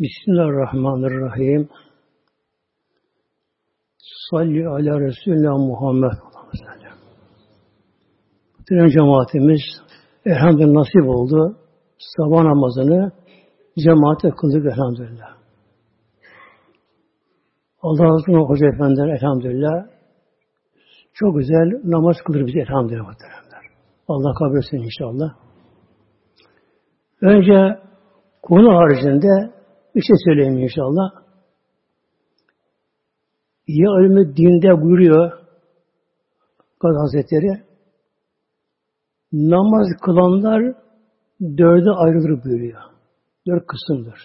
Bismillahirrahmanirrahim. Salli ala Resulullah Muhammed. Bütün cemaatimiz elhamdülillah nasip oldu. Sabah namazını cemaate kıldık elhamdülillah. Allah razı olsun Hoca Efendiler elhamdülillah. Çok güzel namaz kılır bizi elhamdülillah. Allah kabul etsin inşallah. Önce konu haricinde bir şey söyleyeyim inşallah. Ya ölümü dinde buyuruyor Gazi Hazretleri namaz kılanlar dörde ayrılır buyuruyor. Dört kısımdır.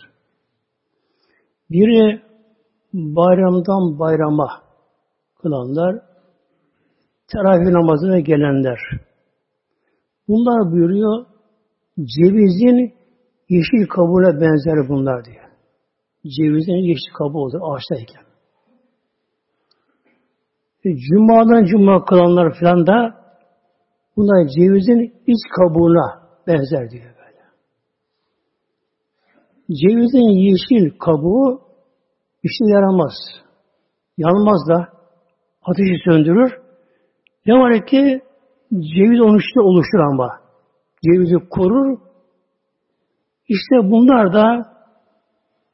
Biri bayramdan bayrama kılanlar, teravih namazına gelenler. Bunlar buyuruyor, cevizin yeşil kabuğuna benzer bunlar diyor. Cevizin yeşil kabuğu olur ağaçtayken. E, Cuma'dan cuma kılanlar filan da bunlar cevizin iç kabuğuna benzer diyor böyle. Cevizin yeşil kabuğu işe yaramaz. Yanmaz da ateşi söndürür. Ne var ki ceviz onun üstünde oluşur ama. Cevizi korur. İşte bunlar da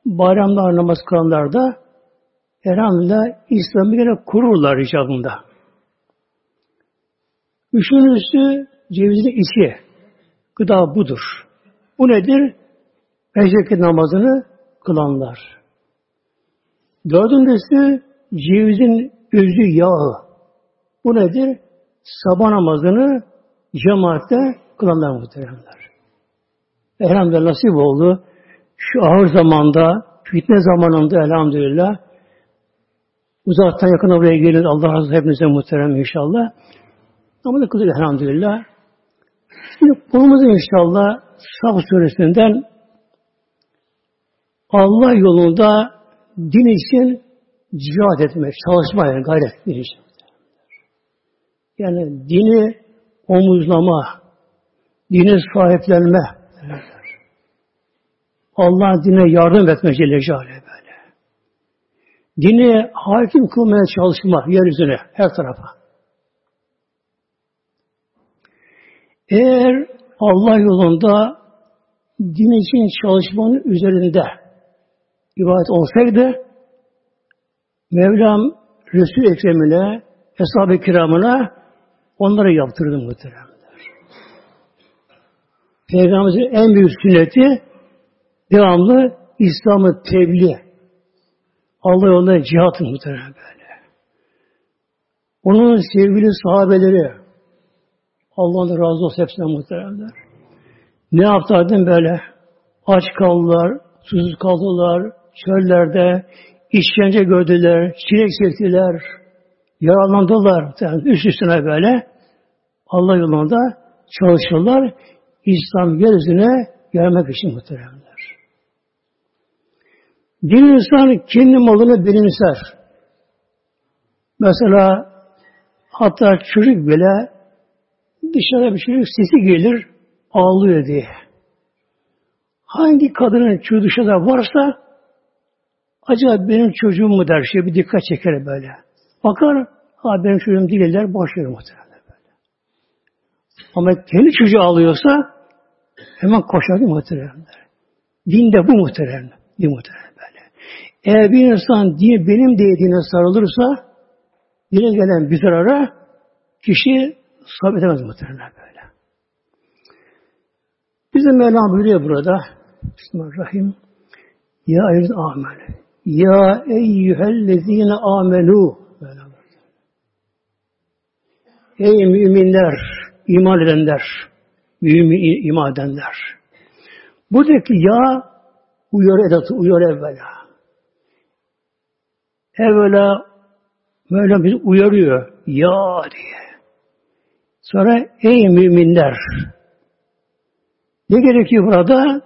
bayramlar namaz kılanlar da elhamdülillah İslam'ı gene kururlar icabında. Üçüncüsü cevizin içi. Gıda budur. Bu nedir? Beşikli namazını kılanlar. Dördüncüsü cevizin özü yağı. Bu nedir? Sabah namazını cemaatte kılanlar muhteremler. Elhamdülillah nasip oldu. Şu ağır zamanda, fitne zamanında elhamdülillah uzaktan yakın buraya gelin. Allah razı olsun hepinize muhterem inşallah. Ama da kılıyor elhamdülillah. Şimdi konumuz inşallah Saf suresinden Allah yolunda din için cihad etmek, çalışma yani gayret etmek Yani dini omuzlama, dine sahiplenme, Allah dine yardım etme Celle Celaluhu böyle. Dini hakim kılmaya çalışma yeryüzüne, her tarafa. Eğer Allah yolunda din için çalışmanın üzerinde ibadet olsaydı Mevlam Resul Ekrem'ine, Eshab-ı Kiram'ına onları yaptırdı muhteremler. Peygamberimizin en büyük sünneti devamlı İslam'ı tebliğ. Allah yolunda cihat muhterem böyle. Onun sevgili sahabeleri Allah'ın razı olsun hepsine muhteremler. Ne yaptılar böyle? Aç kaldılar, susuz kaldılar, çöllerde işkence gördüler, çilek çektiler, yaralandılar. Yani üst üstüne böyle Allah yolunda çalışırlar. İslam yeryüzüne gelmek için muhteremler. Bir insan kendi malını benimser. Mesela hatta çocuk bile dışarıda bir çocuk sesi gelir ağlıyor diye. Hangi kadının çocuğu dışarıda varsa acaba benim çocuğum mu der şey bir dikkat çeker böyle. Bakar ha benim çocuğum değiller boş verir böyle. Ama kendi çocuğu ağlıyorsa hemen koşar muhtemelen. Din de bu muhtemelen. Din muhtemelen. Eğer bir insan din benim dediğine sarılırsa dine gelen bir zarara kişi sabit edemez muhtemelen böyle. Bizim Mevlam buyuruyor burada Bismillahirrahmanirrahim Ya eyyühel amel Ya eyyühellezine amenu Ey müminler, iman edenler, mümin iman edenler. Buradaki ya uyar edatı, uyar evvela. Evvela Mevlam bizi uyarıyor. Ya diye. Sonra ey müminler. Ne gerekiyor burada?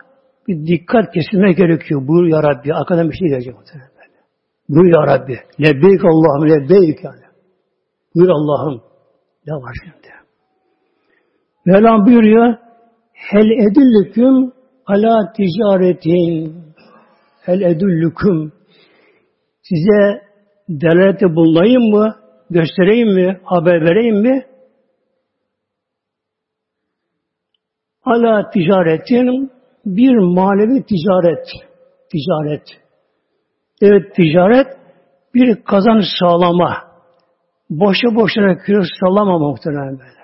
Bir dikkat kesilme gerekiyor. Buyur ya Rabbi. Arkadan bir şey gelecek. Buyur ya Rabbi. Lebbeyk Allah'ım lebbeyk yani. Buyur Allah'ım. Ne var şimdi? Mevlam buyuruyor. Hel edillüküm ala ticaretin. El edullukum. Size delalete bulunayım mı? Göstereyim mi? Haber vereyim mi? Ala ticaretin bir manevi ticaret. Ticaret. Evet ticaret bir kazanç sağlama. Boşa boşuna kürek sallama muhtemelen böyle.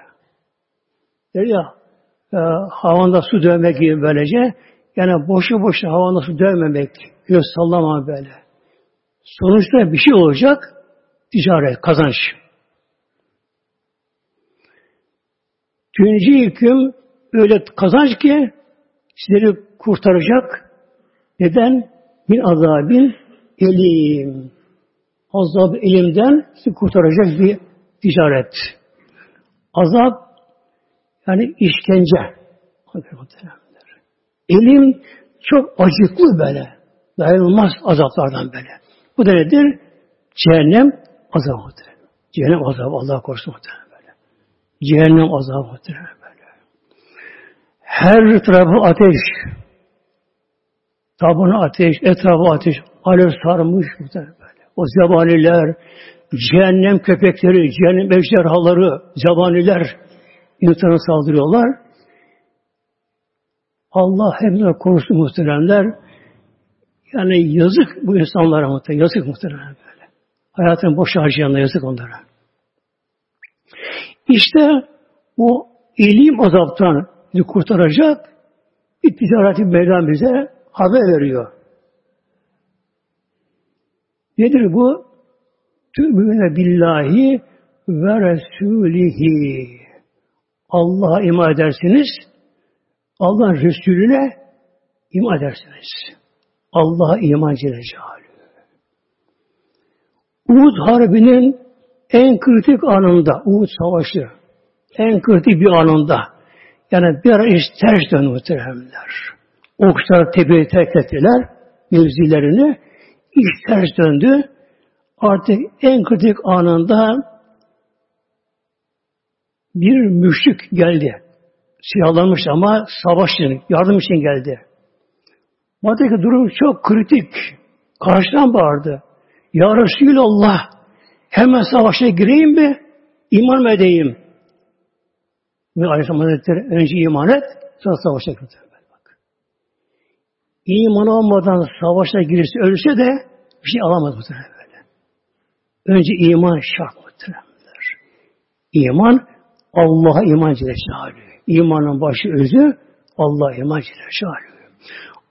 Der ya e, havanda su dövmek gibi böylece yani boşu boşuna havanda su dövmemek, kürek sallama böyle. Sonuçta bir şey olacak ticaret, kazanç. Tünci hüküm öyle kazanç ki sizleri kurtaracak. Neden? Min azabin elim. Azab elimden sizi kurtaracak bir ticaret. Azap yani işkence. Elim çok acıklı böyle. Dayanılmaz azaplardan böyle. Bu da nedir? Cehennem azabıdır. Cehennem azabı Allah korusun muhtemelen böyle. Cehennem azabıdır böyle. Her tarafı ateş. Tabunu ateş, etrafı ateş. Alev sarmış muhtemelen böyle. O zebaniler, cehennem köpekleri, cehennem ejderhaları, zebaniler insana saldırıyorlar. Allah hepsine korusun muhteremler. Yani yazık bu insanlara muhtemelen. Yazık muhtemelen böyle. Hayatını boş harcayanlar yazık onlara. İşte o ilim azaptan kurtaracak bir ticareti Mevlam bize haber veriyor. Nedir bu? Tü'müne billahi ve Resulihi. Allah'a iman edersiniz. Allah'ın Resulüne iman edersiniz. Allah'a iman Celle Uhud Harbi'nin en kritik anında, Uhud Savaşı, en kritik bir anında, yani bir ara iş ters döndü muhteremler. Okçular tepeyi terk ettiler, mevzilerini, iş ters döndü. Artık en kritik anında bir müşrik geldi. Siyahlanmış ama savaş için, yardım için geldi. Batı'daki durum çok kritik. Karşıdan bağırdı. Ya Resulallah hemen savaşa gireyim mi? İman mı edeyim? Ve Aleyhisselam Hazretleri önce iman et, sonra savaşa gir. Bak. İman olmadan savaşa girirse, ölse de bir şey alamaz bu böyle. Önce iman şart muhtemelenler. İman, Allah'a iman Celle İmanın başı özü, Allah'a iman Celle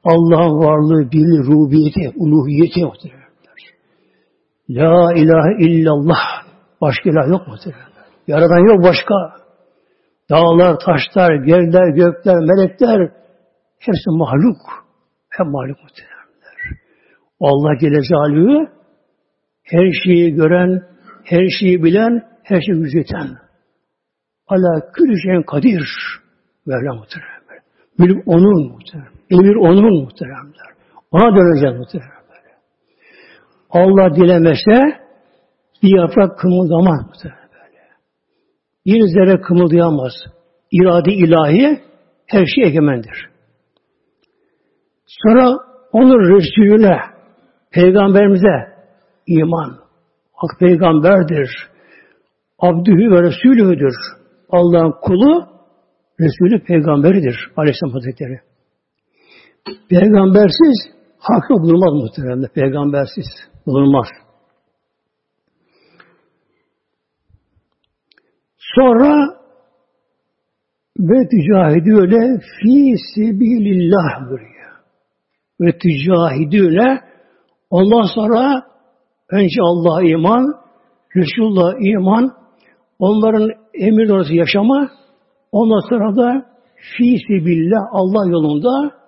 Allah'ın varlığı, birliği, rubiyeti, uluhiyeti muhtemelen. La ilahe illallah. Başka ilah yok muhtemelen. Yaradan yok başka. Dağlar, taşlar, yerler, gökler, melekler hepsi mahluk. Hep mahluk muhtemelenler. Allah Celaluhu her şeyi gören, her şeyi bilen, her şeyi yüzeten. Ala külü şeyin kadir. Mevla muhtemelen. Mülk onun muhtemelen. Emir onun muhteremler. Ona döneceğiz muhteremler. Allah dilemese bir yaprak kımıldamaz muhterem böyle. Bir zerre kımıldayamaz. İrade ilahi her şey egemendir. Sonra onun Resulüne, Peygamberimize iman. Hak peygamberdir. Abdühü ve Resulüdür. Allah'ın kulu, Resulü peygamberidir. Aleyhisselam Hazretleri. Peygambersiz hakkı bulunmaz muhtemelen. Peygambersiz bulunmaz. Sonra ve tücahidüne fi sebilillah buyuruyor. Ve tücahidüne ondan sonra önce Allah'a iman, Resulullah iman, onların emir doğrusu yaşama, ondan sonra da fi sebillah Allah yolunda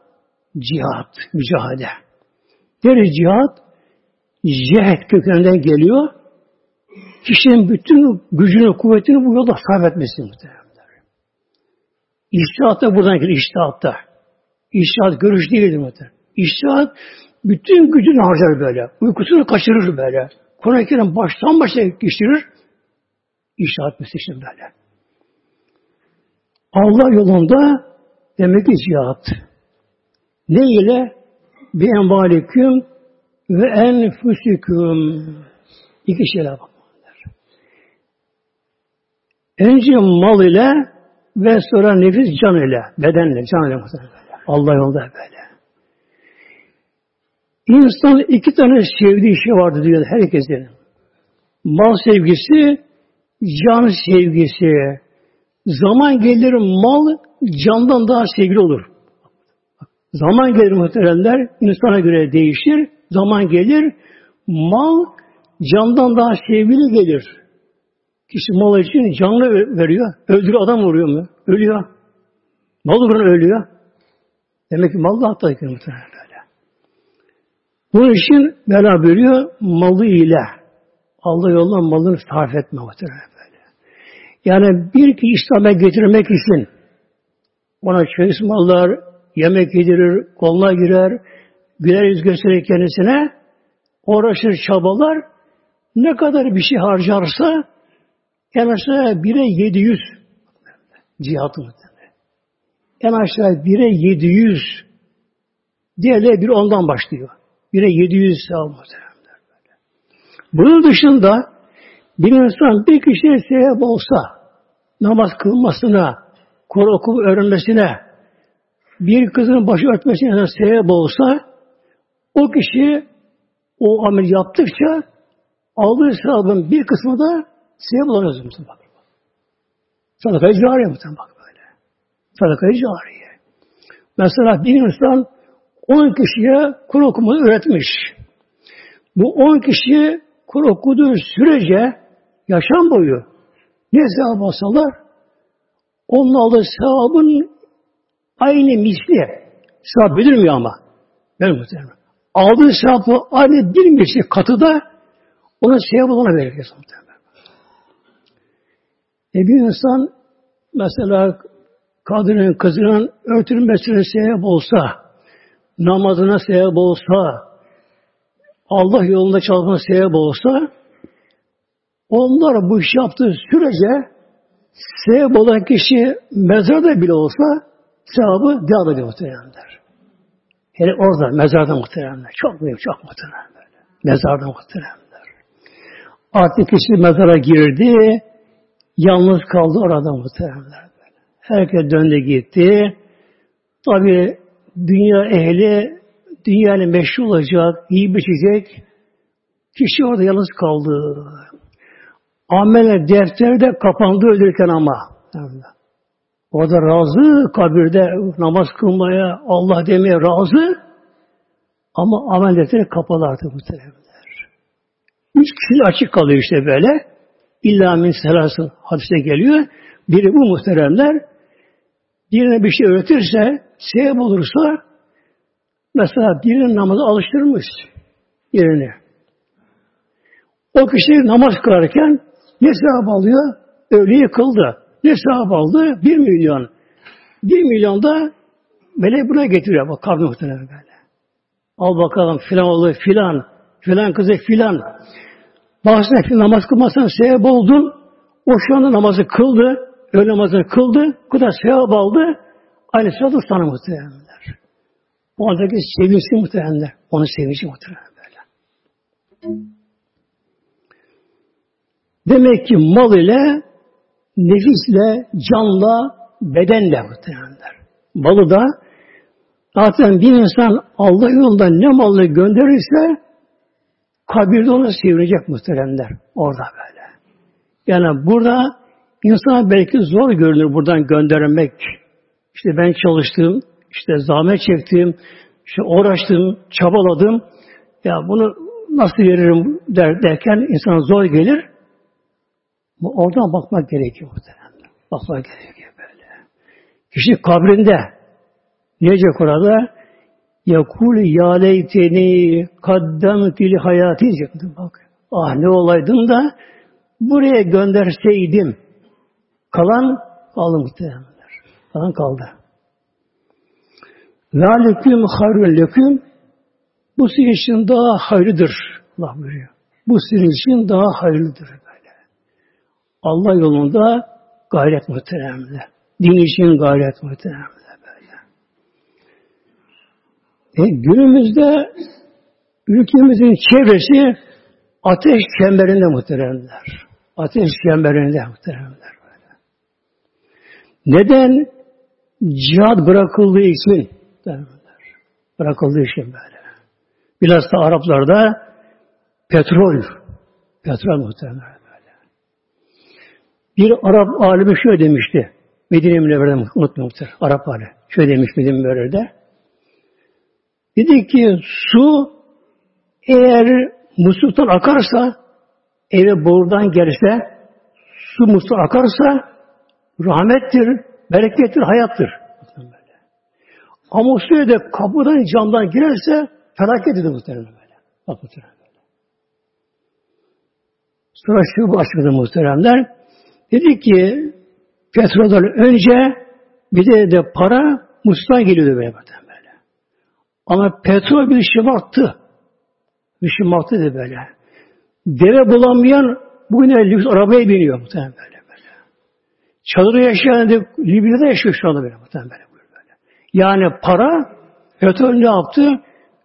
Cihat, mücadele. Deri cihat, cihet kökeninden geliyor. Kişinin bütün gücünü, kuvvetini bu yolda sarf etmesi muhtemelen. İştihat da buradan geliyor, iştihat da. İştihat görüş değildir muhtemelen. İştihat bütün gücünü harcar böyle. Uykusunu kaçırır böyle. Kur'an-ı Kerim baştan başa geçirir. İştihat meselesi böyle. Allah yolunda demek ki cihat. Ne ile? bi envaliküm ve enfüsüküm. İki şeyler bakmalıdır. Önce mal ile ve sonra nefis can ile, bedenle, can ile Allah yolda böyle. İnsan iki tane sevdiği şey vardı diyor herkesin. Mal sevgisi, can sevgisi. Zaman gelir mal candan daha sevgili olur. Zaman gelir muhteremler, insana göre değişir. Zaman gelir, mal candan daha sevgili gelir. Kişi mal için canlı veriyor. Öldürüyor, adam vuruyor mu? Ölüyor. Mal uğruna ölüyor. Demek ki mal da hatta muhteremler böyle. Bunun için Mevla buyuruyor, malı ile. Allah yolundan malını sarf etme böyle. Yani bir ki İslam'a getirmek için ona çeyiz mallar, yemek yedirir, koluna girer, güler yüz gösterir kendisine, uğraşır, çabalar, ne kadar bir şey harcarsa, en aşağı bire yedi yüz cihatı En aşağı bire yedi yüz diğerleri bir ondan başlıyor. Bire yedi yüz sevap Bunun dışında bir insan bir kişiye sebep olsa namaz kılmasına, Kur'an öğrenmesine, bir kızın başı örtmesine sebep olsa o kişi o amel yaptıkça aldığı sevabın bir kısmı da sebep oluyor musun bak. Sadaka-i cariye muhtemelen bak böyle. Sadaka-i cariye. Mesela bir insan 10 kişiye Kur okumayı öğretmiş. Bu 10 kişi Kur okuduğu sürece yaşam boyu ne sevap alsalar onun aldığı sevabın aynı misli sevap bilirmiyor ama. Ben muhtemelen. Aldığı sevabı aynı bir misli katıda ona sevap ona verir. E bir insan mesela kadının, kızının örtülmesine sebep olsa, namazına sebep olsa, Allah yolunda çalışmasına sebep olsa, onlar bu iş yaptığı sürece sebep olan kişi mezarda bile olsa sevabı devam ediyor muhtemelenler. Yani orada mezarda muhtemelenler. Çok büyük, çok böyle. Mezarda muhtemelenler. Artık kişi mezara girdi, yalnız kaldı orada muhtemelenler. Böyle. Herkes döndü gitti. Tabi dünya ehli dünyanın meşhur olacak, iyi biçecek. Kişi orada yalnız kaldı. Ameller defteri de kapandı ölürken ama. O da razı kabirde namaz kılmaya, Allah demeye razı. Ama amel defteri kapalı artık muhtemelenler. Üç kişi açık kalıyor işte böyle. İlla min selasın hadise geliyor. Biri bu muhteremler birine bir şey öğretirse, sebep olursa mesela birinin namazı alıştırmış yerine. O kişi namaz kılarken ne sevap alıyor? Öğleyi kıldı. Ne sevap aldı? Bir milyon. Bir milyon da melek buna getiriyor. Bak kabri muhtemelen böyle. Al bakalım filan oğlu filan, filan kızı filan. Filan namaz kılmasına sebep oldun. O şu anda namazı kıldı. Öğle namazını kıldı. Bu kadar sevap aldı. Aynı sırada sana muhtemelenler. O andaki sevinçli muhtemelenler. Onun sevinci muhtemelen böyle. Demek ki mal ile, nefisle, canla, bedenle muhtemelenler. Malı da zaten bir insan Allah yolunda ne malını gönderirse kabirde onu sevirecek muhteremler. Orada böyle. Yani burada insana belki zor görünür buradan göndermek. İşte ben çalıştım, işte zahmet çektim, işte uğraştım, çabaladım. Ya bunu nasıl veririm der, derken insana zor gelir. Oradan bakmak gerekiyor muhtemelen. Bakmak gerekiyor böyle. Kişi kabrinde diyecek orada Yakul ya leyteni kaddem fil hayati diyecektim bak. Ah ne olaydım da buraya gönderseydim. Kalan kaldı muhtemelenler. Kalan kaldı. Zalikum hayrun leküm bu sizin için daha hayırlıdır. Allah buyuruyor. Bu sizin için daha hayırlıdır. Allah yolunda gayret muhteremle. Din için gayret muhteremle böyle. E, günümüzde ülkemizin çevresi ateş çemberinde muhteremler. Ateş çemberinde muhteremler. Böyle. Neden? Cihad bırakıldığı için bırakıldığı için böyle. Bilhassa Araplarda petrol petrol muhtemelen. Bir Arap alimi şöyle demişti. Medine Münevver'den unutmamıştır. Arap alimi. Şöyle demiş Medine Münevver'de. Dedi ki su eğer musluktan akarsa eve borudan gelirse su musluk akarsa rahmettir, berekettir, hayattır. Ama suya da kapıdan camdan girerse felaket dedi muhtemelen böyle. Bak muhtemelen böyle. Sonra şu başladı muhteremler. Dedi ki petrolden önce bir de, de para musluğa geliyordu böyle böyle. Ama petrol bir şımarttı. Bir şımarttı dedi böyle. Deve bulamayan bugün lüks arabaya biniyor muhtemelen böyle böyle. Çadırda yaşayan de Libya'da yaşıyor şu anda böyle muhtemelen böyle. böyle. Yani para petrol ne yaptı?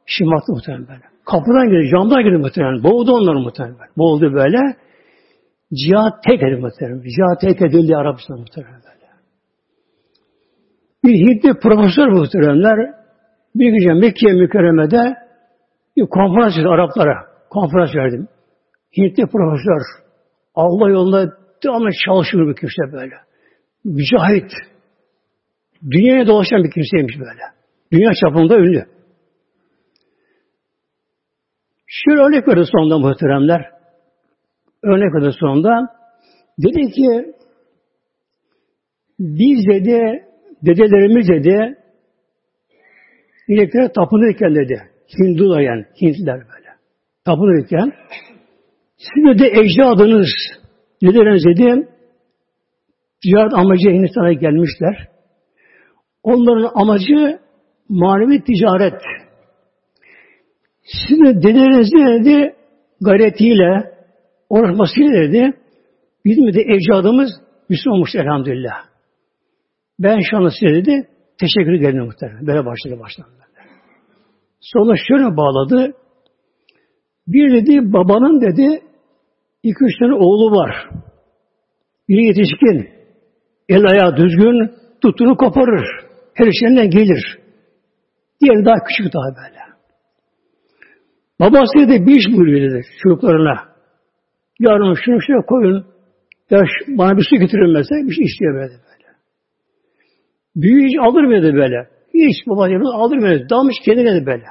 Şımarttı muhtemelen böyle. Kapıdan girdi, camdan girdi muhtemelen. Boğdu onları muhtemelen. Boğdu böyle. Cihat tek edildi muhtemelen. Cihat tek edildi Arabistan muhtemelen. Bir Hintli profesör muhteremler bir gece Mekke mükerremede bir konferans verdi Araplara. Konferans verdim. Hintli profesör Allah yolunda devamlı çalışıyor bir kimse böyle. Mücahit. Dünyaya dolaşan bir kimseymiş böyle. Dünya çapında ünlü. Şöyle örnek verdi sonunda muhteremler. Örnek verdi sonunda. Dedi ki biz dedi dedelerimiz dedi ineklere tapınırken dedi. Hindular yani. Hintliler böyle. Tapınırken sizin de ecdadınız dedeleriniz dedi ticaret amacı Hindistan'a gelmişler. Onların amacı manevi ticaret. Sizin dedelerinizin dedi gayretiyle uğraşmasıyla dedi bizim de ecdadımız Müslüman olmuş elhamdülillah. Ben şu anda size dedi teşekkür ederim muhtemelen. Böyle başladı başladı. Sonra şöyle bağladı. Bir dedi babanın dedi iki üç tane oğlu var. Biri yetişkin. El ayağı düzgün tuttuğunu koparır. Her işlerinden gelir. Diğeri daha küçük daha böyle. Babası dedi bir iş buyuruyor dedi çocuklarına. Yarın şunu şuraya koyun. Ya bana bir su getirin mesela. Bir şey istiyor böyle böyle. Büyüğü hiç aldırmıyor dedi böyle. Hiç baba dedi aldırmıyor. Dalmış kendine de böyle.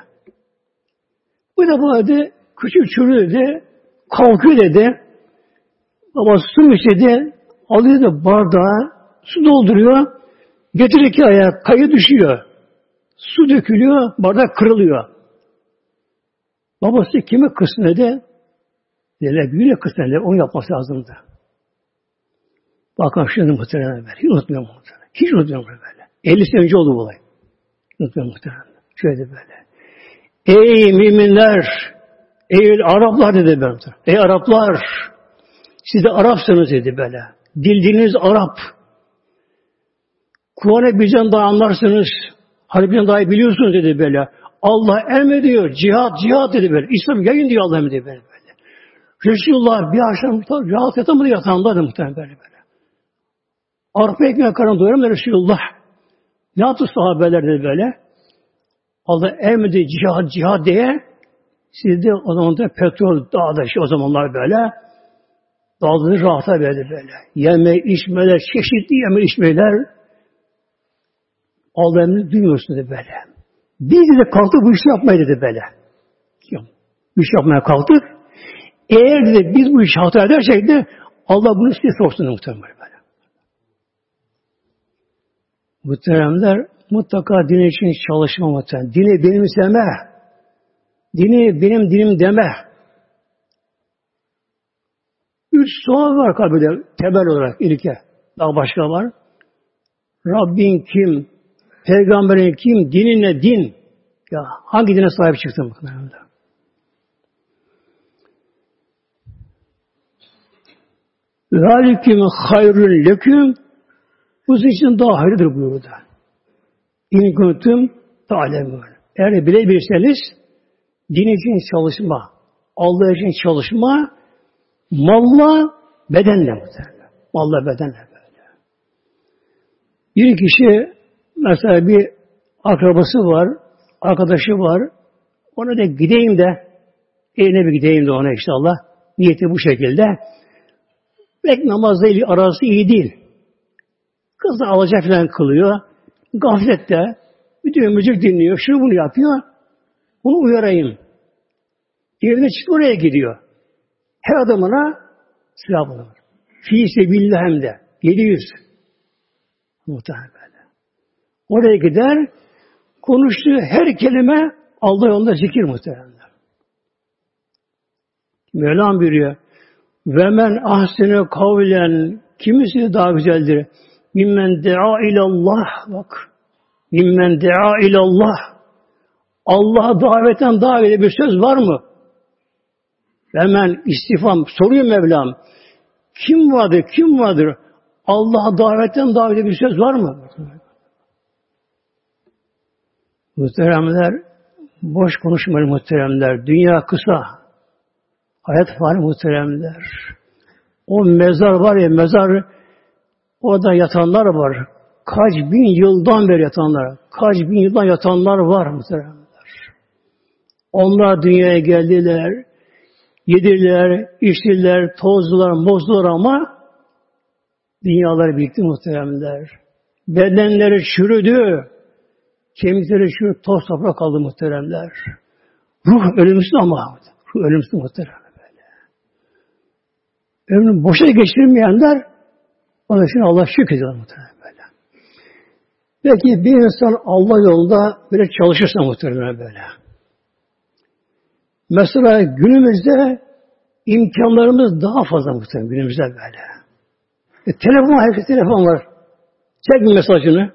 Bu da bu dedi küçük çocuğu dedi kalkıyor dedi. Baba su mu istedi? Alıyor da bardağı su dolduruyor. Getirir ki ayağa kayı düşüyor. Su dökülüyor, bardak kırılıyor. Babası kimi kızsın Dediler, büyüğüne kızsın dediler. Onu yapması lazımdı. Bakın şimdi muhtemelen böyle. Hiç unutmuyorum muhtemelen. Hiç unutmuyorum böyle. 50 sene önce oldu bu olay. Unutmuyorum muhtemelen. Şöyle böyle. Ey müminler! Ey Araplar dedi ben. Ey Araplar! Siz de Arapsınız dedi böyle. Dildiniz Arap. Kur'an'ı bizden daha anlarsınız. Harbiden daha iyi biliyorsunuz dedi böyle. Allah emrediyor. Cihat, cihat dedi böyle. İslam yayın diyor Allah emrediyor böyle. Resulullah bir akşam rahat yatamadı yatağında da muhtemelen böyle böyle. Arpa ekmeğe karın doyurum Resulullah. Ne yaptı sahabeler dedi böyle. Allah emredi cihad cihad diye siz de o zaman da petrol dağda o zamanlar böyle dağları rahata verdi böyle. Yeme, içmeler, çeşitli yeme, içmeler Allah emrini duymuyorsun dedi böyle. Biz de kalktık bu işi yapmaya dedi böyle. Bu iş yapmaya kalktık. Eğer de biz bu işi hata edersek de Allah bunu size sorsun muhtemelen böyle. Muhteremler mutlaka din için çalışma muhtemelen. Dini benimseme. Dini benim dinim deme. Üç soğan var kalbide temel olarak ilke. Daha başka var. Rabbin kim? Peygamberin kim? Dinin ne? Din. Ya hangi dine sahip çıktın bakın. Zalikim hayrun leküm bu için daha hayırdır buyurdu. İn kuntum ta'lemun. eğer bilebilirseniz din için çalışma, Allah için çalışma, malla bedenle muhtemelen. Malla bedenle böyle. Bir kişi mesela bir akrabası var, arkadaşı var, ona da gideyim de evine bir gideyim de ona inşallah. Niyeti bu şekilde. Pek namazla ilgili arası iyi değil. Kız da alacak falan kılıyor. Gaflette bütün müzik dinliyor. Şunu bunu yapıyor. Bunu uyarayım. Evine çıktı oraya gidiyor. Her adamına silah bulunur. Fî sebillah hem de. 700. Muhtemelen. Oraya gider, konuştuğu her kelime Allah yolunda zikir muhtemelen. Mevlam buyuruyor. Ve men ahsene kavlen kimisi daha güzeldir. Mimmen dea ilallah bak. Mimmen dea ilallah. Allah'a davetten daha öyle bir söz var mı? Hemen istifam soruyor Mevlam. Kim vardır? Kim vardır? Allah'a davetten daha öyle bir söz var mı? Muhteremler boş konuşmayın muhteremler. Dünya kısa. Hayat var muhteremler. O mezar var ya mezar orada yatanlar var. Kaç bin yıldan beri yatanlar. Kaç bin yıldan yatanlar var muhteremler. Onlar dünyaya geldiler. Yediler, içtiler, tozdular, bozdular ama dünyaları birikti muhteremler. Bedenleri çürüdü. Kemikleri çürüdü, toz toprak kaldı muhteremler. Ruh ölümsüz ama. Ruh ölümsüz muhterem. Ömrünü boşa geçirmeyenler onun için Allah şükrediyor muhtemelen böyle. Peki bir insan Allah yolunda böyle çalışırsa muhtemelen böyle. Mesela günümüzde imkanlarımız daha fazla muhtemelen günümüzde böyle. E, telefon, herkes telefon var. Çek mesajını.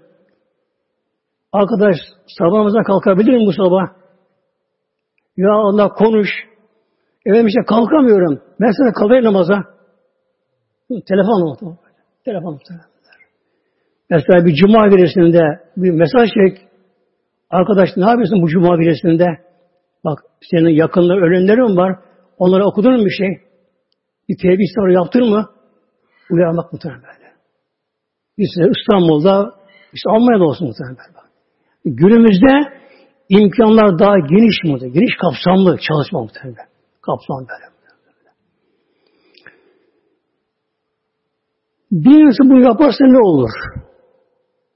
Arkadaş sabahımıza kalkabilir mi bu sabah? Ya Allah konuş. Efendim işte kalkamıyorum. Sana kalayım namaza. Telefon oldu. Telefon muhtemelen. Mesela bir cuma birisinde bir mesaj çek. Arkadaş ne yapıyorsun bu cuma birisinde? Bak senin yakında ölenlerin var. Onlara okudun mu bir şey? Bir tevbe istiharı yaptın mı? Uyarmak muhtemelen böyle. İşte İstanbul'da, işte Almanya'da olsun muhtemelen böyle. Günümüzde imkanlar daha geniş mi? Geniş kapsamlı çalışma muhtemelen. Kapsamlı böyle. Bir insan bunu yaparsa ne olur?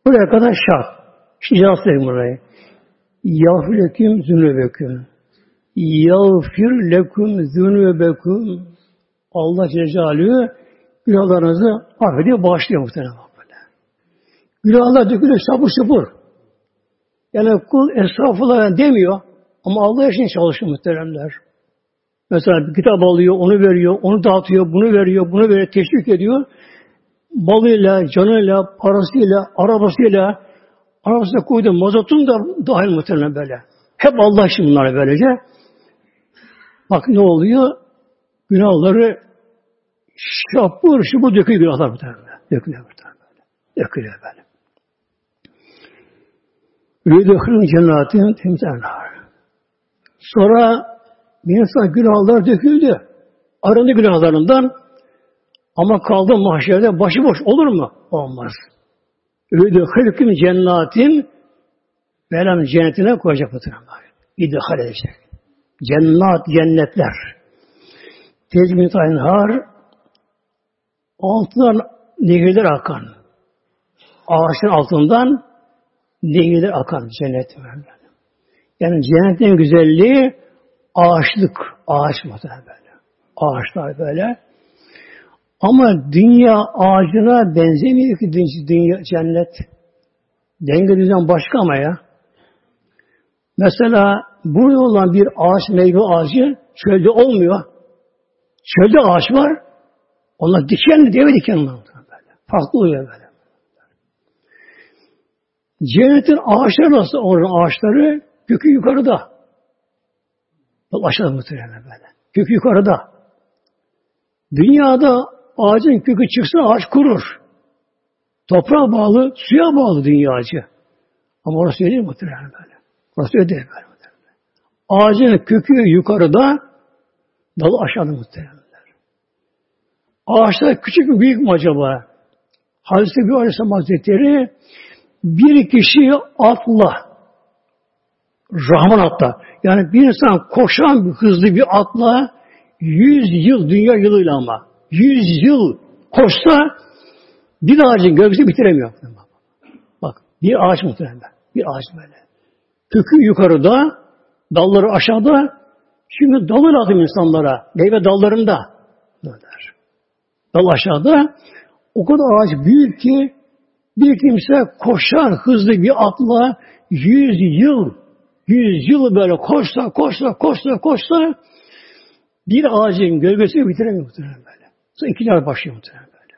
Buraya kadar şart. Şimdi cevap verin burayı. Yağfir leküm zünübeküm. Yağfir leküm zünübeküm. Allah Celle günahlarınızı affediyor, bağışlıyor muhtemelen. Böyle. Günahlar dökülüyor sapır sapır. Yani kul esrafla demiyor ama Allah için çalışıyor muhteremler. Mesela bir kitap alıyor, onu veriyor, onu dağıtıyor, bunu veriyor, bunu veriyor, teşvik ediyor balıyla, canıyla, parasıyla, arabasıyla, arabasına koyduğu mazotun da dahil muhtemelen böyle. Hep Allah için bunlar böylece. Bak ne oluyor? Günahları şapur şupur döküyor günahlar muhtemelen. Dökülüyor muhtemelen böyle. Dökülüyor böyle. Yüdükhülün cennetin timtenler. Sonra bir insan günahlar döküldü. Arındı günahlarından ama kaldı mahşerde başıboş olur mu? Olmaz. Öyle hılküm cennatin Mevlam cennetine koyacak muhtemelen. İdhal edecek. Cennet, cennetler. Tezmin har altından nehirler akan. Ağaçın altından nehirler akan cennet Yani cennetin güzelliği ağaçlık. Ağaç muhtemelen böyle. Ağaçlar böyle. Ama dünya ağacına benzemiyor ki dünya cennet. Denge düzen başka ama ya. Mesela burada olan bir ağaç, meyve ağacı çölde olmuyor. Çölde ağaç var. Onlar dikenli, deve diken onlar. Böyle. Farklı oluyor böyle. Cennetin ağaçları nasıl olan ağaçları? Kökü yukarıda. Aşağıda muhtemelen böyle. Kökü yukarıda. Dünyada Ağacın kökü çıksa ağaç kurur. Toprağa bağlı, suya bağlı dünya ağacı. Ama orası öyle değil muhtemelen böyle. Burası öde böyle. Ağacın kökü yukarıda, dalı aşağıda muhtemelenler. Ağaçlar küçük mü büyük mü acaba? Hazreti bir Aleyhisselam Hazretleri bir kişi atla Rahman atla. Yani bir insan koşan bir hızlı bir atla yüz yıl dünya yılıyla ama yüz yıl koşsa bir ağacın gövdesi bitiremiyor. Bak bir ağaç muhtemelen. Bir ağaç böyle. Kökü yukarıda, dalları aşağıda. Şimdi dalı lazım insanlara. Meyve dallarında. Der. Dal aşağıda. O kadar ağaç büyük ki bir kimse koşar hızlı bir atla yüz yıl yüz yıl böyle koşsa koşsa koşsa koşsa bir ağacın gölgesini bitiremiyor muhtemelen. Sonra ikinci başlıyor muhtemelen böyle.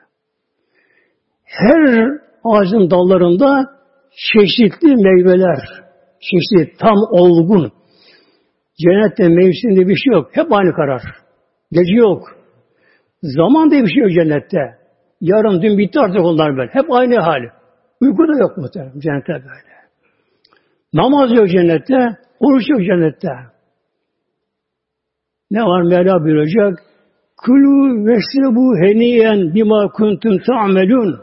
Her ağacın dallarında çeşitli meyveler, çeşitli tam olgun. Cennette mevsiminde bir şey yok. Hep aynı karar. Gece yok. Zaman diye bir şey yok cennette. Yarın dün bitti artık onlar böyle. Hep aynı hali. Uyku da yok muhtemelen cennette böyle. Namaz yok cennette, oruç yok cennette. Ne var Mevla buyuracak? Kulu veşrebu heniyen bima kuntum ta'melun.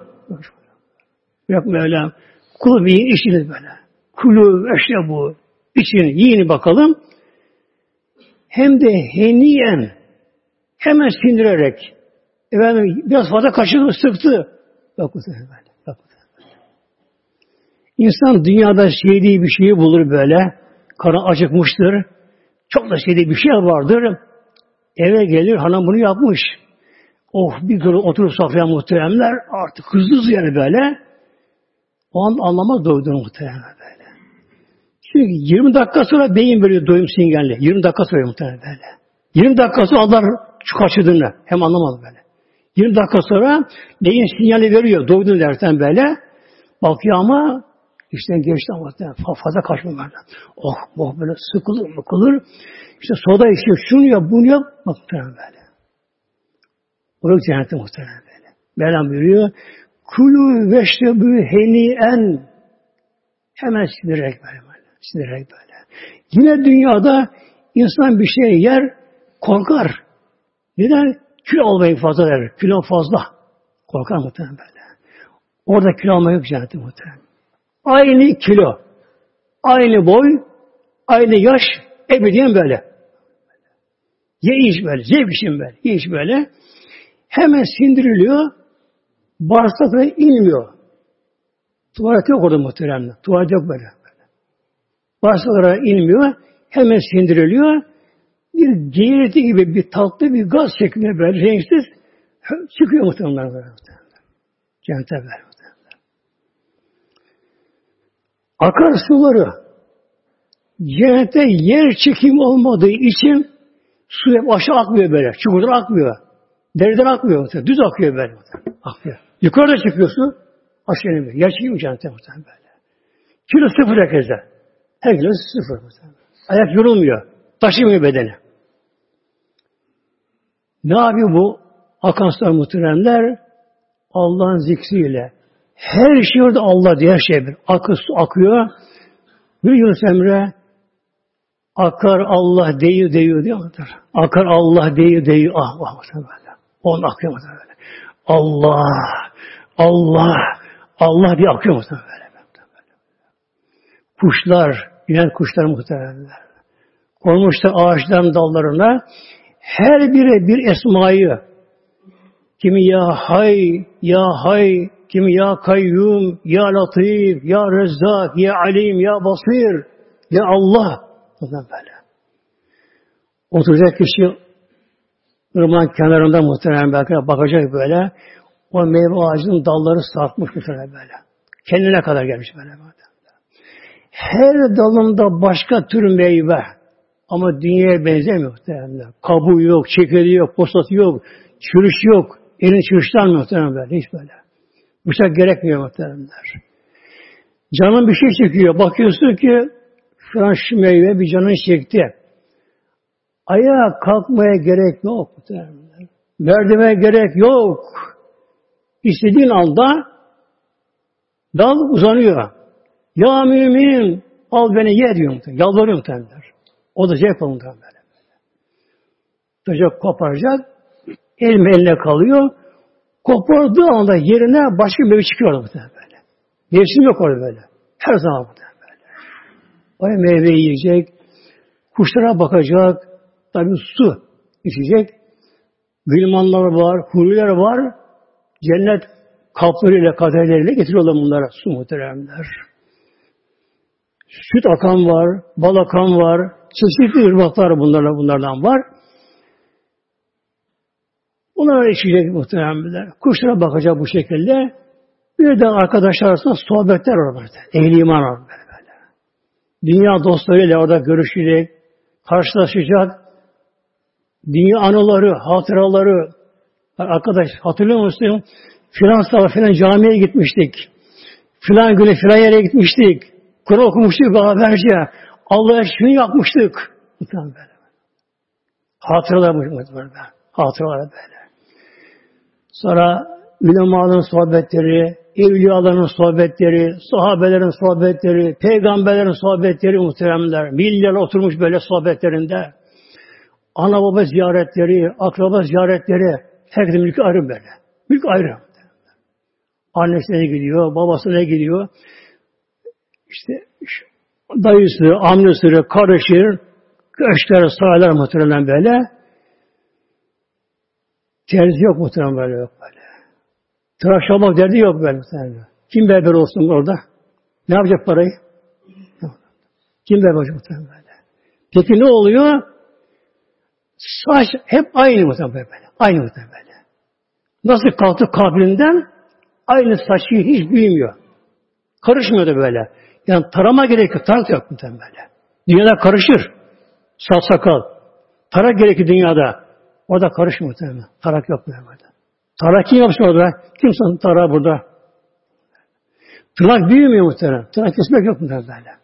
Yok Mevla. Kulu bir işiniz böyle. Kulu veşrebu. için yiyin bakalım. Hem de heniyen hemen sindirerek efendim biraz fazla kaşığı sıktı. Bak İnsan dünyada sevdiği bir şeyi bulur böyle. Karın acıkmıştır. Çok da sevdiği bir şey vardır. Eve gelir hanım bunu yapmış. Oh bir gün oturup sofraya muhteremler artık hızlı hızlı yani böyle. O an anlamaz doyduğunu muhteremler böyle. Çünkü 20 dakika sonra beyin böyle doyum sinyali. 20 dakika sonra muhterem böyle. 20 dakika sonra Allah kaçırdığını hem anlamadı böyle. 20 dakika sonra beyin sinyali veriyor doydun dersen böyle. Bakıyor ama İşten geçti ama fazla kaçmamakla. Oh, oh böyle sıkılır mıkılır. İşte soda içiyor, şunu yap, bunu yap. Bak böyle. Burası cennette muhtemelen böyle. Mevlam buyuruyor. Kulu veşrebü en hemen sinirerek böyle. böyle. Sinirerek böyle. Yine dünyada insan bir şey yer, korkar. Neden? Kilo almayı fazla der. Kilo fazla. Korkar muhtemelen böyle. Orada kilo almayı yok cennette muhtemelen. Aynı kilo, aynı boy, aynı yaş, ebediyen böyle. Ye iş böyle, zevk için böyle, ye iş böyle. Hemen sindiriliyor, bağırsaklara inmiyor. Tuvalet yok orada muhteremler. Tuvalet yok böyle. böyle. Bağırsaklara inmiyor, hemen sindiriliyor. Bir geğirti gibi bir tatlı bir gaz şeklinde böyle renksiz çıkıyor muhtemelen böyle. Cennete böyle. Akarsuları cennette yer çekim olmadığı için su hep aşağı akmıyor böyle. Çukurdan akmıyor. Deriden akmıyor. Düz akıyor böyle. Akıyor. Yukarıda çıkıyor su. Aşağı inmiyor. Yer çekim cennette muhtemelen böyle. Kilo sıfır herkese. Her kilo sıfır muhtemelen. Ayak yorulmuyor. Taşımıyor bedeni. Ne yapıyor bu akan sular muhteremler? Allah'ın zikriyle, her şey orada Allah diye her şey bir. Akı su akıyor. Bir Yunus Emre akar Allah deyu deyu diyor mudur? Akar Allah deyu deyu ah ah böyle. Onun akıyor böyle. Allah Allah Allah diye akıyor mudur böyle. Kuşlar, inen kuşlar muhtemelenler. Konmuşlar ağaçların dallarına her biri bir esmayı kimi ya hay, ya hay, kim ya kayyum, ya latif, ya rezzak, ya alim, ya basir, ya Allah. Bundan böyle. Oturacak kişi ırmağın kenarında muhtemelen belki bakacak böyle. O meyve ağacının dalları sarkmış muhtemelen böyle. Kendine kadar gelmiş böyle. Her dalında başka tür meyve. Ama dünyaya benzemiyor muhtemelen. Kabuğu yok, çekirdeği yok, posatı yok, çürüş yok. Elin çürüşten muhtemelen böyle. Hiç böyle. Bıçak gerekmiyor muhtemelenler. Canın bir şey çekiyor. Bakıyorsun ki şu an şu meyve bir canın çekti. Ayağa kalkmaya gerek yok. Merdivene gerek yok. İstediğin anda dal uzanıyor. Ya mümin Al beni ye diyor. Yalvarıyor muhtemelen. O da zevk alın muhtemelen. Çocuk koparacak. Elime eline kalıyor. Kopardığı anda yerine başka bir çıkıyor muhtemelen böyle. Yok orada böyle. Her zaman muhtemelen böyle. O meyve yiyecek. Kuşlara bakacak. Tabii su içecek. Gülmanlar var, huriler var. Cennet kaplarıyla, kaderleriyle getiriyorlar bunlara su muhteremler. Süt akan var, bal akan var, çeşitli ırmaklar bunlarla bunlardan var. Bunlar içecek muhteremler. Kuşlara bakacak bu şekilde. Bir de arkadaşlar arasında sohbetler var. Ehli iman var. Dünya dostlarıyla orada görüşecek, karşılaşacak. Dünya anıları, hatıraları. Arkadaş hatırlıyor musun? Filan sabah filan camiye gitmiştik. Filan güne filan yere gitmiştik. Kur'an okumuştuk beraberce. Allah'a şunu yapmıştık. Böyle. Hatıralar böyle. Hatıralar böyle. Sonra ulemaların sohbetleri, evliyaların sohbetleri, sahabelerin sohbetleri, peygamberlerin sohbetleri muhteremler. Miller oturmuş böyle sohbetlerinde. Ana baba ziyaretleri, akraba ziyaretleri. Herkesin mülkü ayrı böyle. Mülk ayrı. Annesine gidiyor, babasına gidiyor. İşte dayısı, amcası karışır, köşkler, saraylar muhtemelen böyle. Terzi yok muhtemelen böyle yok böyle. Tıraş olmak derdi yok böyle muhtemelen. Kim berber olsun orada? Ne yapacak parayı? Kim berber olacak muhtemelen böyle? Peki ne oluyor? Saç hep aynı muhtemelen böyle. Aynı muhtemelen böyle. Nasıl kalktı kabrinden aynı saçı hiç büyümüyor. Karışmıyor da böyle. Yani tarama gerekiyor. Tarak yok muhtemelen böyle. Dünyada karışır. Saç sakal. Tarak gerekiyor dünyada. Orada karışmıyor muhtemelen. Tarak yok burada. Tarak kim yapsın orada? Kimse tarağı burada. Tırnak büyümüyor muhtemelen. Tırnak kesmek yok muhtemelen böyle.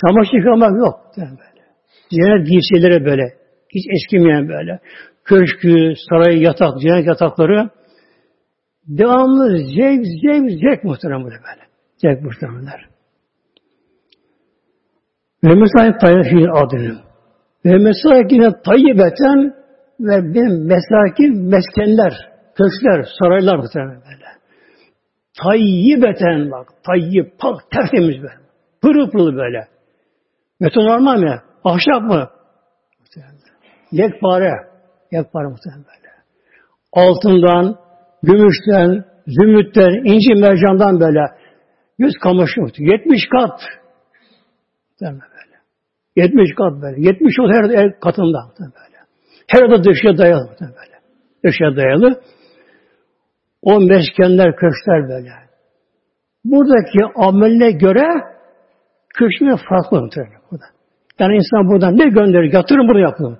Çamaşır yıkamak yok. Böyle. Cennet giysileri böyle. Hiç eskimeyen böyle. Köşkü, sarayı, yatak, cennet yatakları devamlı zevk, zevk, zevk muhtemelen böyle böyle. Zevk muhtemelenler. Ve mesela tayyifin adını. Ve mesela yine tayyibeten ve benim mesakin meskenler, köşkler, saraylar muhtemelen böyle. Tayyibeten bak, tayyib, pak, tertemiz böyle. Pırıl pırıl böyle. Beton normal mi? Ahşap mı? Yekpare. Yekpare muhtemelen böyle. Altından, gümüşten, zümrütten, inci mercandan böyle yüz kamışı. 70 kat. Muhtemelen böyle. 70 kat böyle. 70 ot her, her katında böyle. Her oda döşeye dayalı böyle. Döşeye dayalı. O meskenler, köşkler böyle. Buradaki ameline göre köşküne farklı muhtemelen. Burada. Yani insan buradan ne gönderir? Yatırım burada yapılır.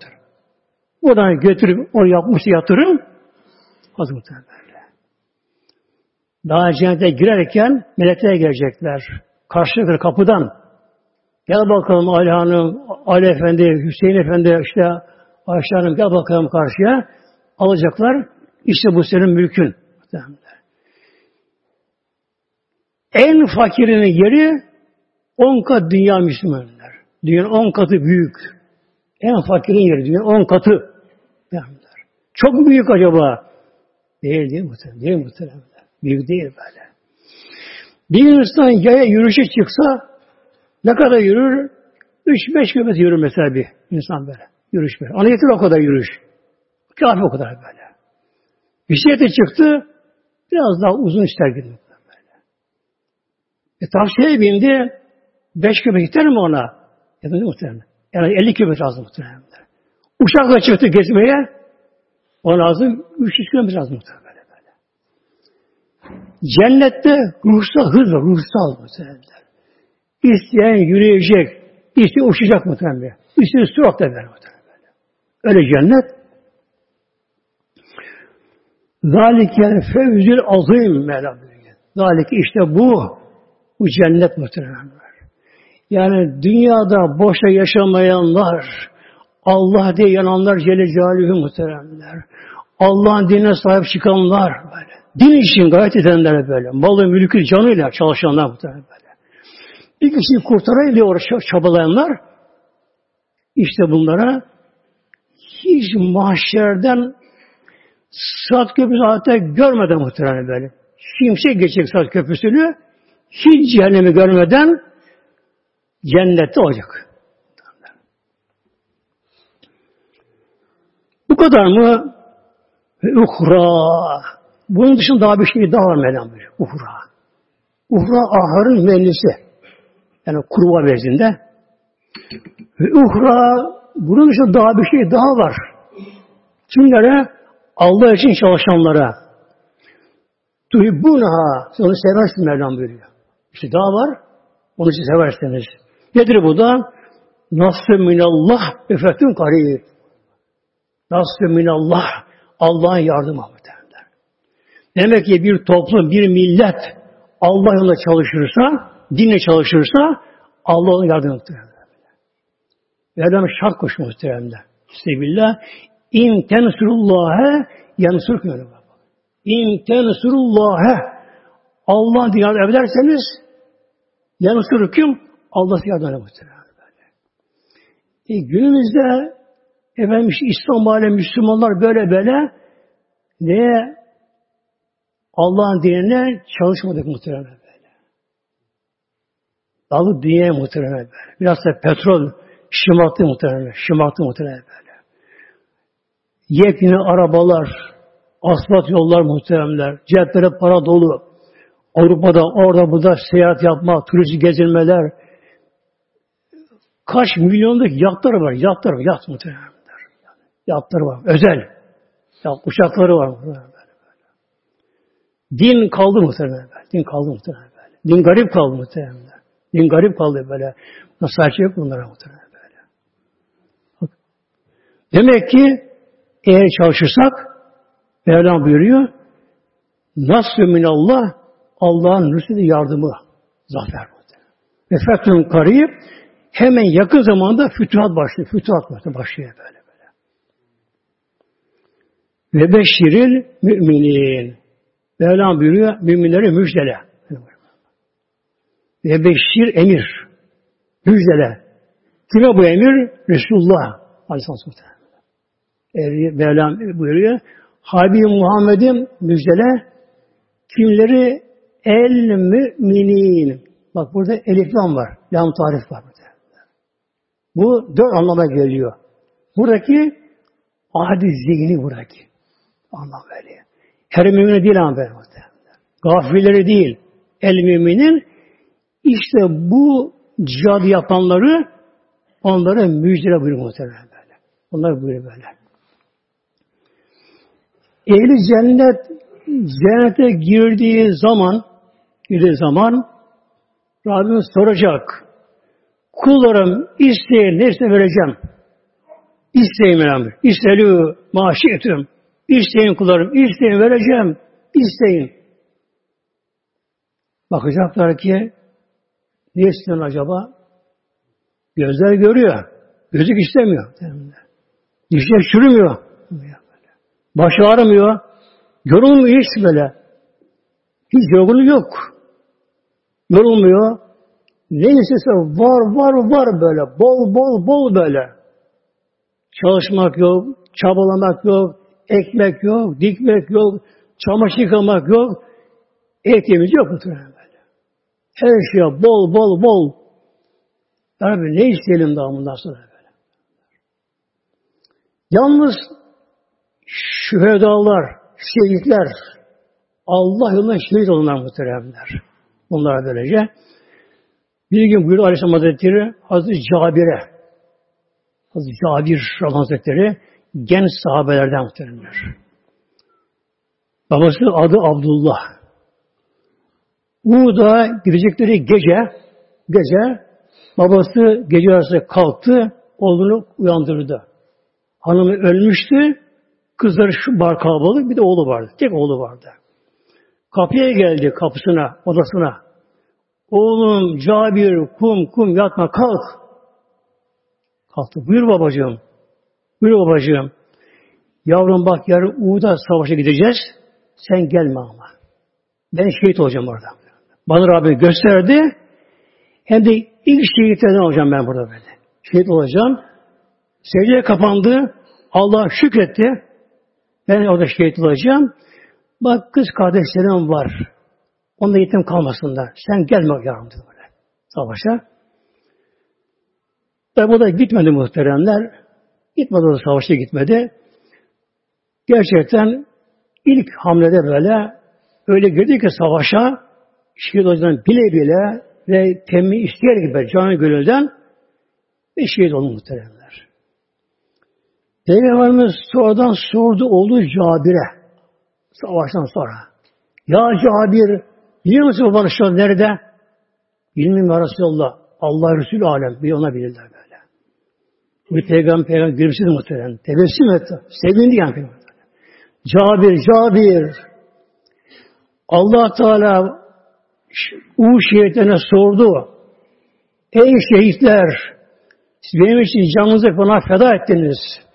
Buradan götürüp onu yapmış yatırım az muhtemelen. Daha cennete girerken melekler gelecekler. Karşılıklı kapıdan. Gel bakalım Ali Hanım, Ali Efendi, Hüseyin Efendi, işte Ayşe Hanım gel bakalım karşıya. Alacaklar. İşte bu senin mülkün. En fakirinin yeri on kat dünya Müslümanlar. Dünyanın on katı büyük. En fakirin yeri dünyanın on katı. Çok büyük acaba? Değil değil muhtemelen. Değil muhtemelen. Büyük değil böyle. Bir insan yaya yürüyüşe çıksa ne kadar yürür? 3-5 kilometre yürür mesela bir insan böyle. Yürüyüş böyle. Ona yeter o kadar yürüyüş. Kafi o kadar böyle. Bisiklete çıktı, biraz daha uzun ister gidiyor. Böyle. E tavsiye bindi, 5 kilometre gider mi ona? Ya da muhtemelen. Yani 50 kilometre lazım muhtemelen. Uçakla çıktı gezmeye, ona lazım 300 kilometre lazım muhtemelen. Böyle. Cennette ruhsal hız var, ruhsal muhtemelen. İsteyen yürüyecek, isteyen uçacak muhtemelen. İsteyen sürat da ver muhtemelen. Öyle cennet. Zalike fevzül azim Mevla Zalike işte bu. Bu cennet muhtemelen. Yani dünyada boşa yaşamayanlar, Allah diye yananlar Celle Celaluhu muhteremler. Allah'ın dinine sahip çıkanlar böyle. Din için gayet edenler böyle. Malı, mülkü, canıyla çalışanlar muhterem böyle. Bir kişiyi kurtarayım diye çabalayanlar işte bunlara hiç mahşerden Sırat Köprüsü hatta görmeden muhtemelen böyle. Şimşek geçecek Sırat Köprüsü'nü hiç cehennemi görmeden cennette olacak. Bu kadar mı? Uhra. Bunun dışında daha bir şey daha var Mevlam. Uhra. Uhra ahırın müellisi. Yani kurva bezinde. Ve uhra bunun dışında daha bir şey daha var. Kimlere? Allah için çalışanlara. Tuhibbunaha. Onu seversin Mevlam buyuruyor. İşte daha var. Onu siz severseniz. Nedir bu da? Nasr minallah ve fethün karib. Nasr minallah. Allah'ın yardımı muhtemelen. Demek ki bir toplum, bir millet Allah yolunda çalışırsa, dinle çalışırsa Allah'ın yardımı muhtemelen. Mevlam şart koşuyor muhtemelen. Sebillah. İn tensurullâhe yansurkum. İn tensurullâhe Allah diye yardım ederseniz yansurkum Allah yardım eder muhtemelen. E, günümüzde efendim İslam alem Müslümanlar böyle böyle ne Allah'ın dinine çalışmadık muhtemelen böyle. Dalı dünyaya muhtemelen böyle. Biraz da petrol şımarttı muhtemelen. Şımarttı muhtemelen böyle. Yepyeni arabalar, asfalt yollar muhteremler, ceplere para dolu. Avrupa'da, orada, burada seyahat yapma, turistik gezilmeler. Kaç milyonluk yatlar var, yatlar var, yat muhteremler. Yatlar var, özel. Ya, uçakları var. Böyle. Din kaldı muhtemelen. Din kaldı muhtemelen. Din garip kaldı muhtemelen. Din garip kaldı böyle. Nasıl şey bunlara böyle. Demek ki eğer çalışırsak Mevlam buyuruyor Nasr minallah Allah'ın rüsülü yardımı zafer ve fethün karib hemen yakın zamanda fütuhat başlıyor. Fütuhat başlıyor böyle böyle. Ve beşiril müminin. Mevlam buyuruyor müminleri müjdele. Ve beşir emir. Müjdele. Kime bu emir? Resulullah Aleyhisselam Mevlam buyuruyor. Habib Muhammed'in müjdele kimleri el müminin. Bak burada elif lam var. Lam tarif var burada. Bu dört anlama geliyor. Buradaki adi zihni buradaki. Anlam veriyor. Her mümine değil ama ben Gafilleri değil. El müminin işte bu cihadı yapanları onlara müjdele buyuruyor muhtemelen böyle. Onlar buyuruyor böyle. Ehli cennet cennete girdiği zaman girdiği zaman Rabbimiz soracak. Kullarım isteyin neyse vereceğim. İsteyin Mevlam. İstelü maaşiyetim. İsteyin kullarım. isteyin vereceğim. İsteyin. Bakacaklar ki ne istiyorsun acaba? Gözler görüyor. Gözük istemiyor. Dişler çürümüyor. Baş ağrımıyor. Yorulmuyor hiç böyle. Hiç yorgunluk yok. Yorulmuyor. Ne istese var var var böyle. Bol bol bol böyle. Çalışmak yok. Çabalamak yok. Ekmek yok. Dikmek yok. Çamaşır yıkamak yok. Eğitimimiz yok muhtemelen böyle. Her şey bol bol bol. Yani ne isteyelim daha bundan sonra böyle. Yalnız şühedalar, şehitler, Allah yolunda şehit olanlar muhteremler. Bunlara böylece. Bir gün buyurdu Aleyhisselam Hazretleri Hazreti Cabir'e Hazreti Cabir Hazretleri genç sahabelerden muhteremler. Babası adı Abdullah. Uğur'da gidecekleri gece gece babası gece arası kalktı oğlunu uyandırdı. Hanımı ölmüştü. Kızları şu bar kalabalık bir de oğlu vardı. Tek oğlu vardı. Kapıya geldi kapısına, odasına. Oğlum Cabir kum kum yatma kalk. Kalktı. Buyur babacığım. Buyur babacığım. Yavrum bak yarın Uğur'da savaşa gideceğiz. Sen gelme ama. Ben şehit olacağım orada. Bana Rabbi gösterdi. Hem de ilk şehitlerden olacağım ben burada böyle. Şehit olacağım. Secdeye kapandı. Allah şükretti. Ben orada şehit olacağım. Bak kız kardeşlerim var. Onda yetim kalmasınlar. Sen gelme yardım böyle. Savaşa. Tabi bu da gitmedi muhteremler. Gitmedi o da savaşa gitmedi. Gerçekten ilk hamlede böyle öyle girdi ki savaşa şehit olacağını bile bile ve temmi isteyer gibi canı gönülden ve şehit oldu muhteremler. Peygamberimiz sonradan sordu oldu Cabir'e savaştan sonra. Ya Cabir biliyor musun babanı şu an nerede? Bilmiyorum Resulullah. Allah Resulü alem. Bir ona bilirler böyle. Bu peygamber peygamber gülümsedi muhtemelen. Tebessüm etti. Sevindi yani. Cabir, Cabir. Allah Teala Uğur şehitlerine sordu. Ey şehitler! Siz benim için canınızı bana feda ettiniz.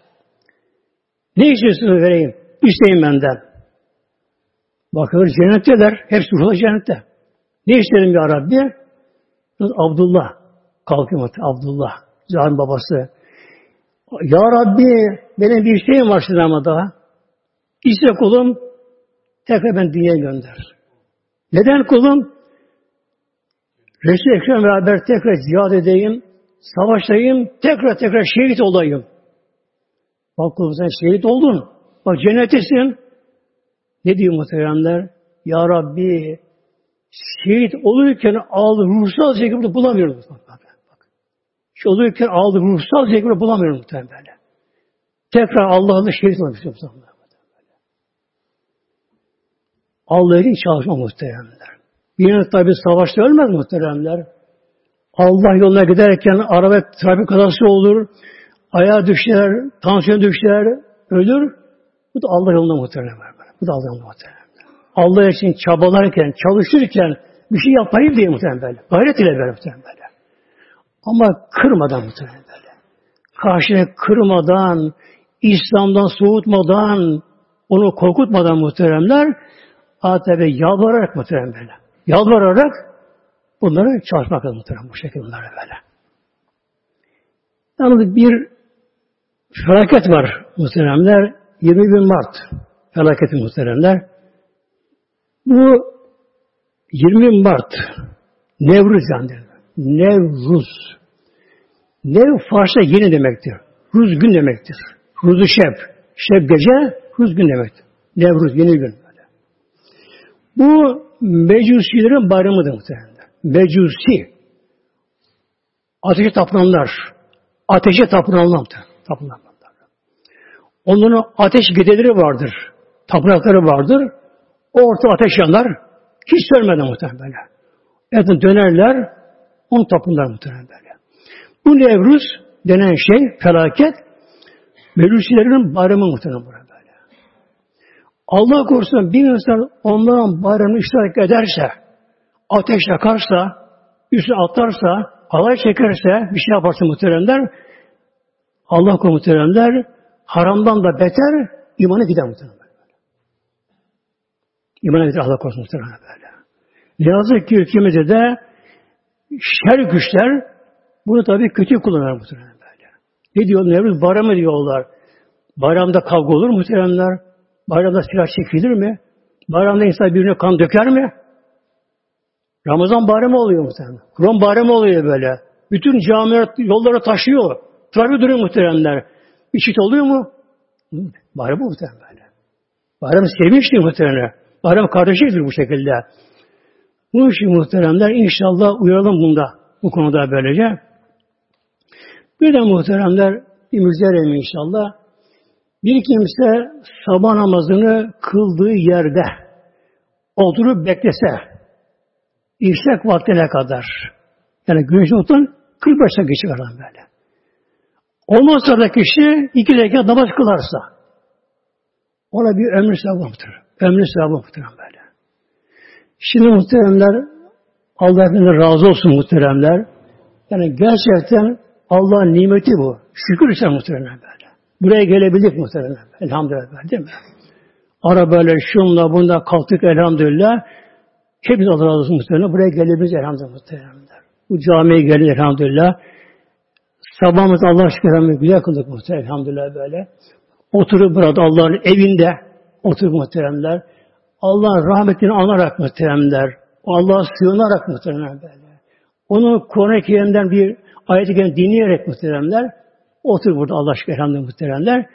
Ne istiyorsunuz vereyim? İsteyin benden. Bakıyor cennetteler. Hepsi ruhla cennette. Ne istedim ya Rabbi? Abdullah. Kalkıyor Abdullah. Zalim babası. Ya Rabbi benim bir isteğim var sizden ama daha. İste kulum tekrar ben dünyaya gönder. Neden kulum? Resul-i Ekrem beraber tekrar cihad edeyim, savaştayım, tekrar tekrar şehit olayım. Bak sen şehit oldun. Bak cennettesin. Ne diyor muhteremler? Ya Rabbi şehit olurken aldı ruhsal zevkimi bulamıyorum. Bak, bak, bak. Şu olurken aldı ruhsal zevkimi bulamıyorum muhtemelen. Tekrar Allah'la şehit olmak istiyorum. Allah için çalışma muhteremler. Yine tabi savaşta ölmez muhteremler. Allah yoluna giderken araba trafik kazası olur, ayağa düşer, tansiyon düşer, ölür. Bu da Allah yolunda muhteremler. Bu da Allah yolunda muhteremler. Allah için çabalarken, çalışırken bir şey yapayım diye muhterem böyle. Gayret ile böyle muhterem böyle. Ama kırmadan muhterem böyle. Karşına kırmadan, İslam'dan soğutmadan, onu korkutmadan muhteremler, adeta yalvararak muhterem böyle. Yalvararak bunları çalışmak lazım muhterem bu şekilde bunlara böyle. Yalnız bir felaket var muhteremler. 21 Mart felaketi muhteremler. Bu 20 Mart Nevruz yani. Nevruz. Nev Farsça yeni demektir. Ruz gün demektir. Ruzu şeb. Şeb gece, ruz gün demektir. Nevruz yeni gün. Böyle. Bu Mecusilerin bayramıdır muhtemelen. Mecusi. Ateşe tapınanlar. Ateşe tapınanlar. Tapınanlar. Onların ateş gideleri vardır. Tapınakları vardır. Orta ateş yanar. Hiç sönmeden muhtemelen böyle. Etin dönerler. Onu tapınlar muhtemelen böyle. Bu Nevruz denen şey, felaket, Melusilerin bayramı muhtemelen burada böyle. Allah korusun bir insan onların bayramını iştirak ederse, ateş yakarsa, üstüne atlarsa, alay çekerse, bir şey yaparsa muhteremler, Allah korusun muhteremler, haramdan da beter, imanı gider muhteremler. İman eder Allah korusun muhtemelen böyle. Yazık ki ülkemizde de şer güçler bunu tabii kötü kullanır muhtemelen böyle. Ne diyor Nevruz? Bayram diyorlar. Bayramda kavga olur mu muhteremler? Bayramda silah çekilir mi? Bayramda insan birine kan döker mi? Ramazan bayramı oluyor muhtemelen. Kur'an bayramı oluyor böyle. Bütün camiler yollara taşıyor. Trafik duruyor muhteremler. İşit oluyor mu? Bayram muhtemelen böyle. Bayram sevinçli muhtemelen. Bayram kardeşidir bu şekilde. Bu için muhteremler inşallah uyaralım bunda. Bu konuda böylece. Bir de muhteremler müjderim inşallah. Bir kimse sabah namazını kıldığı yerde oturup beklese işlek vaktine kadar yani güneş otun 45 dakika geçer böyle. Ondan sonra kişi iki rekat namaz kılarsa ona bir ömür sevaptır. Ömrü sevabı muhterem böyle. Şimdi muhteremler Allah hepinizden razı olsun muhteremler. Yani gerçekten Allah'ın nimeti bu. Şükür ise muhteremler böyle. Buraya gelebildik muhteremler. Elhamdülillah değil mi? Arabayla, şunla, bunda kalktık elhamdülillah. Hepimiz Allah razı olsun muhteremler. Buraya gelebiliriz elhamdülillah muhteremler. Bu camiye geldi elhamdülillah. Sabahımız Allah aşkına güzel kıldık muhterem elhamdülillah böyle. Oturup burada Allah'ın evinde oturup muhteremler. Allah'ın rahmetini anarak muhteremler. Allah'a sığınarak muhteremler böyle. Onu Kur'an-ı bir ayet-i kerim dinleyerek muhteremler. Otur burada Allah aşkına elhamdülillah muhteremler.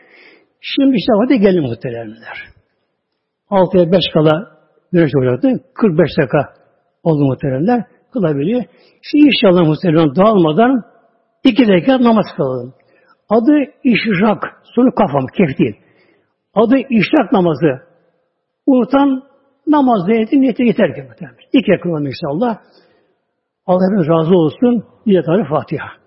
Şimdi işte hadi gelin muhteremler. 6'ya 5 kala güneş olacaktı. 45 dakika oldu muhteremler. Kılabiliyor. Şimdi inşallah muhterem dağılmadan iki dakika namaz kılalım. Adı işrak. Sonu kafam, kef değil. Adı işrak namazı. Unutan namaz niyeti niyeti yeter ki. İki yakınım inşallah. Allah razı olsun. Bir Fatiha.